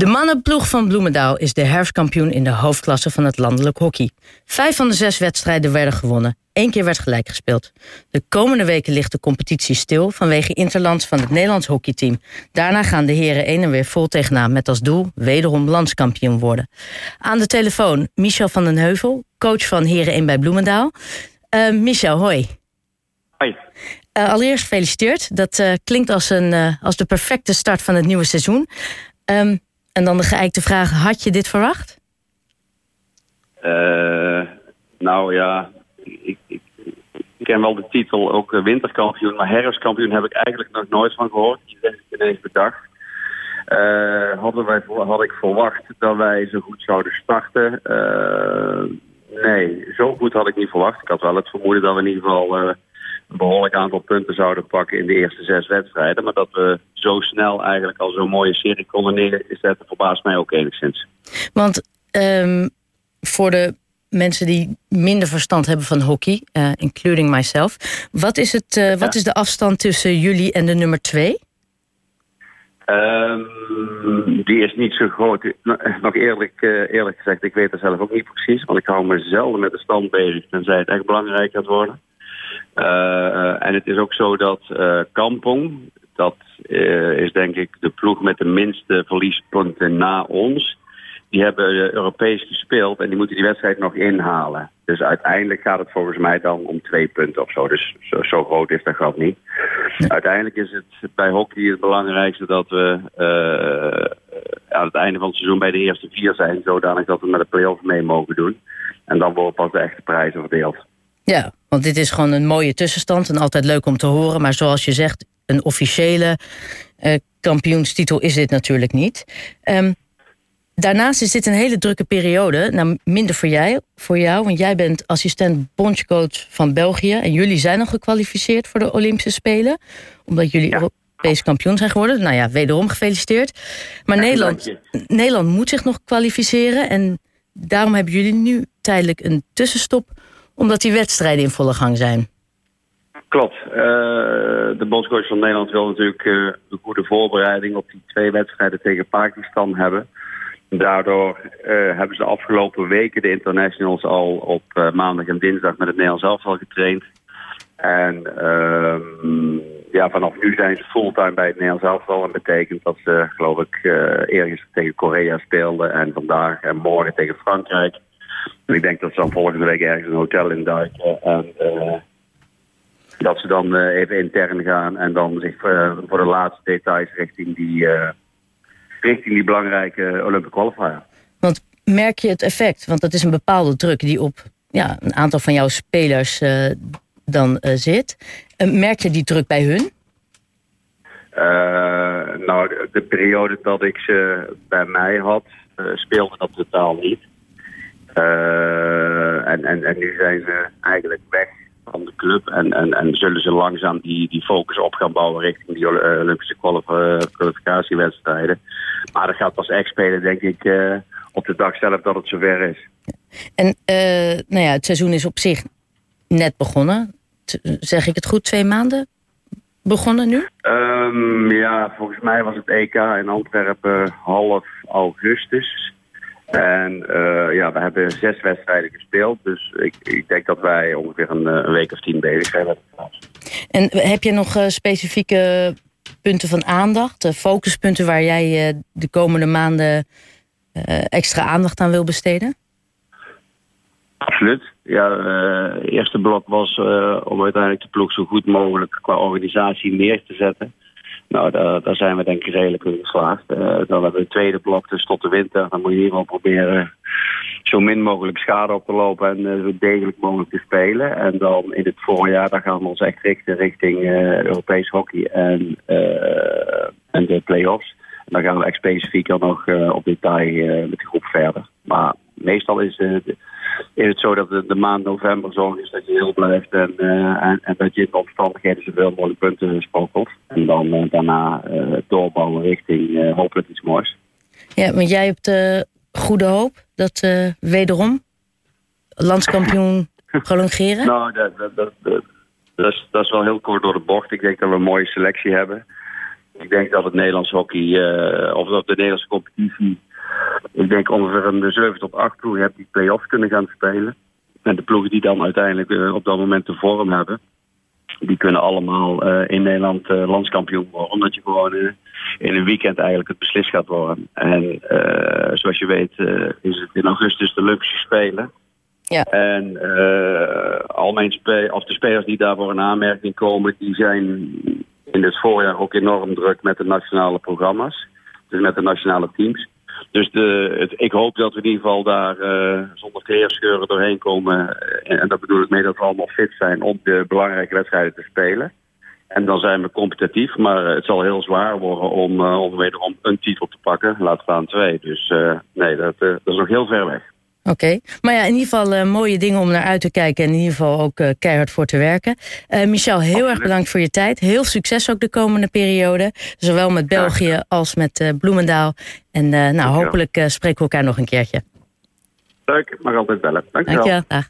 De mannenploeg van Bloemendaal is de herfstkampioen in de hoofdklasse van het landelijk hockey. Vijf van de zes wedstrijden werden gewonnen. Eén keer werd gelijk gespeeld. De komende weken ligt de competitie stil vanwege interlands van het Nederlands hockeyteam. Daarna gaan de heren 1 en weer vol tegenaan met als doel wederom landskampioen worden. Aan de telefoon Michel van den Heuvel, coach van heren 1 bij Bloemendaal. Uh, Michel, hoi. Hoi. Uh, allereerst gefeliciteerd. Dat uh, klinkt als, een, als de perfecte start van het nieuwe seizoen. Um, en dan de geëikte vraag, had je dit verwacht? Uh, nou ja, ik, ik, ik, ken wel de titel ook winterkampioen, maar herfstkampioen heb ik eigenlijk nog nooit van gehoord. Die ik ineens bedacht. Uh, hadden wij, had ik verwacht dat wij zo goed zouden starten? Nee, zo goed had ik niet verwacht. Ik had wel het vermoeden dat we in ieder geval een behoorlijk aantal punten zouden pakken in de eerste zes wedstrijden. Maar dat we zo snel eigenlijk al zo'n mooie serie konden neerzetten, verbaast mij ook enigszins. Want um, voor de mensen die minder verstand hebben van hockey, uh, including myself, wat is, het, uh, wat is de afstand tussen jullie en de nummer twee? Um, die is niet zo groot. Nog eerlijk, uh, eerlijk gezegd, ik weet het zelf ook niet precies. Want ik hou me zelden met de stand bezig, tenzij het echt belangrijk gaat worden. Uh, en het is ook zo dat uh, Kampong, dat uh, is denk ik de ploeg met de minste verliespunten na ons. Die hebben Europees gespeeld en die moeten die wedstrijd nog inhalen. Dus uiteindelijk gaat het volgens mij dan om twee punten of zo. Dus zo, zo groot is dat gat niet. Uiteindelijk is het bij hockey het belangrijkste dat we aan het einde van het seizoen bij de eerste vier zijn. Zodanig dat we met de play-off mee mogen doen. En dan worden pas de echte prijzen verdeeld. Ja, want dit is gewoon een mooie tussenstand en altijd leuk om te horen. Maar zoals je zegt, een officiële uh, kampioenstitel is dit natuurlijk niet. Um, daarnaast is dit een hele drukke periode. Nou, minder voor, jij, voor jou, want jij bent assistent bondscoach van België. En jullie zijn al gekwalificeerd voor de Olympische Spelen. Omdat jullie ja. Europees kampioen zijn geworden. Nou ja, wederom gefeliciteerd. Maar ja, Nederland, Nederland moet zich nog kwalificeren. En daarom hebben jullie nu tijdelijk een tussenstop omdat die wedstrijden in volle gang zijn. Klopt. Uh, de bondscoach van Nederland wil natuurlijk uh, een goede voorbereiding op die twee wedstrijden tegen Pakistan hebben. Daardoor uh, hebben ze de afgelopen weken de internationals al op maandag en dinsdag met het Nederlands elftal getraind. En ehm, ja, vanaf nu zijn ze fulltime bij het Nederlands elftal. En betekent dat ze, geloof ik, eergisteren tegen Korea speelden en vandaag en morgen tegen Frankrijk. En ik denk dat ze dan volgende week ergens een hotel induiken. En dat ze dan uh, even intern gaan en dan zich uh, voor de laatste details richting die, richting die belangrijke Olympic qualifier. Want merk je het effect? Want dat is een bepaalde druk die op ja, een aantal van jouw spelers dan zit. merk je die druk bij hun? nou, de, de, periode dat ik ze bij mij had, speelde dat totaal niet. En, en, en nu zijn ze eigenlijk weg van de club. En, en, en zullen ze langzaam die, die focus op gaan bouwen richting die Olympische kwalificatiewedstrijden. Maar dat gaat pas echt spelen, denk ik, uh, op de dag zelf dat het zover is. En uh, nou ja, het seizoen is op zich net begonnen. zeg ik het goed, twee maanden begonnen nu? Um, ja, volgens mij was het EK in Antwerpen half augustus. En uh, ja, we hebben zes wedstrijden gespeeld. Dus ik, ik denk dat wij ongeveer een, een, week of tien bezig zijn met het En heb je nog uh, specifieke punten van aandacht? Focuspunten waar jij de komende maanden extra aandacht aan wil besteden? Absoluut. Ja, het eerste blok was om uiteindelijk de ploeg zo goed mogelijk qua organisatie neer te zetten. Nou, daar, daar, zijn we denk ik redelijk in geslaagd. Uh, dan hebben we het tweede blok, dus tot de winter. Dan moet je hier wel proberen zo min mogelijk schade op te lopen en uh, zo degelijk mogelijk te spelen. En dan in het voorjaar, dan gaan we ons echt richten richting uh, Europees hockey en, en de play-offs. En dan gaan we echt specifiek dan nog op detail met de groep verder. Maar meestal is is het zo dat de, maand november zorg is dat je heel blijft en, en, en, dat je in de omstandigheden zoveel mogelijk punten sprokkelt. En dan daarna uh, doorbouwen richting hopelijk iets moois. Ja, want jij hebt goede hoop dat wederom landskampioen prolongeren? nou, dat, dat, dat, dat, is, dat is wel heel kort door de bocht. Ik denk dat we een mooie selectie hebben. Ik denk dat het Nederlands hockey, of dat de Nederlandse competitie, ik denk ongeveer een 7 tot 8 ploegen hebt die play-offs kunnen gaan spelen. En de ploegen die dan uiteindelijk op dat moment de vorm hebben, die kunnen allemaal in Nederland landskampioen worden. Omdat je gewoon in een weekend eigenlijk het beslist gaat worden. En zoals je weet is het in augustus de Olympische Spelen. Ja. En uh, al mijn spe of de spelers die daarvoor in aanmerking komen, die zijn in het voorjaar ook enorm druk met de nationale programma's. Dus met de nationale teams. Dus de, het, ik hoop dat we in ieder geval daar uh, zonder kleerscheuren doorheen komen. En, en dat bedoel ik mee dat we allemaal fit zijn om de belangrijke wedstrijden te spelen. En dan zijn we competitief, maar het zal heel zwaar worden om, uh, om een titel te pakken. Laat staan twee. Dus uh, nee, dat, dat is nog heel ver weg. Oké, maar ja, in ieder geval uh, mooie dingen om naar uit te kijken en in ieder geval ook uh, keihard voor te werken. Uh, Michel, heel erg bedankt voor je tijd. Heel succes ook de komende periode, zowel met België als met Bloemendaal. En nou, hopelijk spreken we elkaar nog een keertje. Leuk, mag altijd bellen. Dank je wel.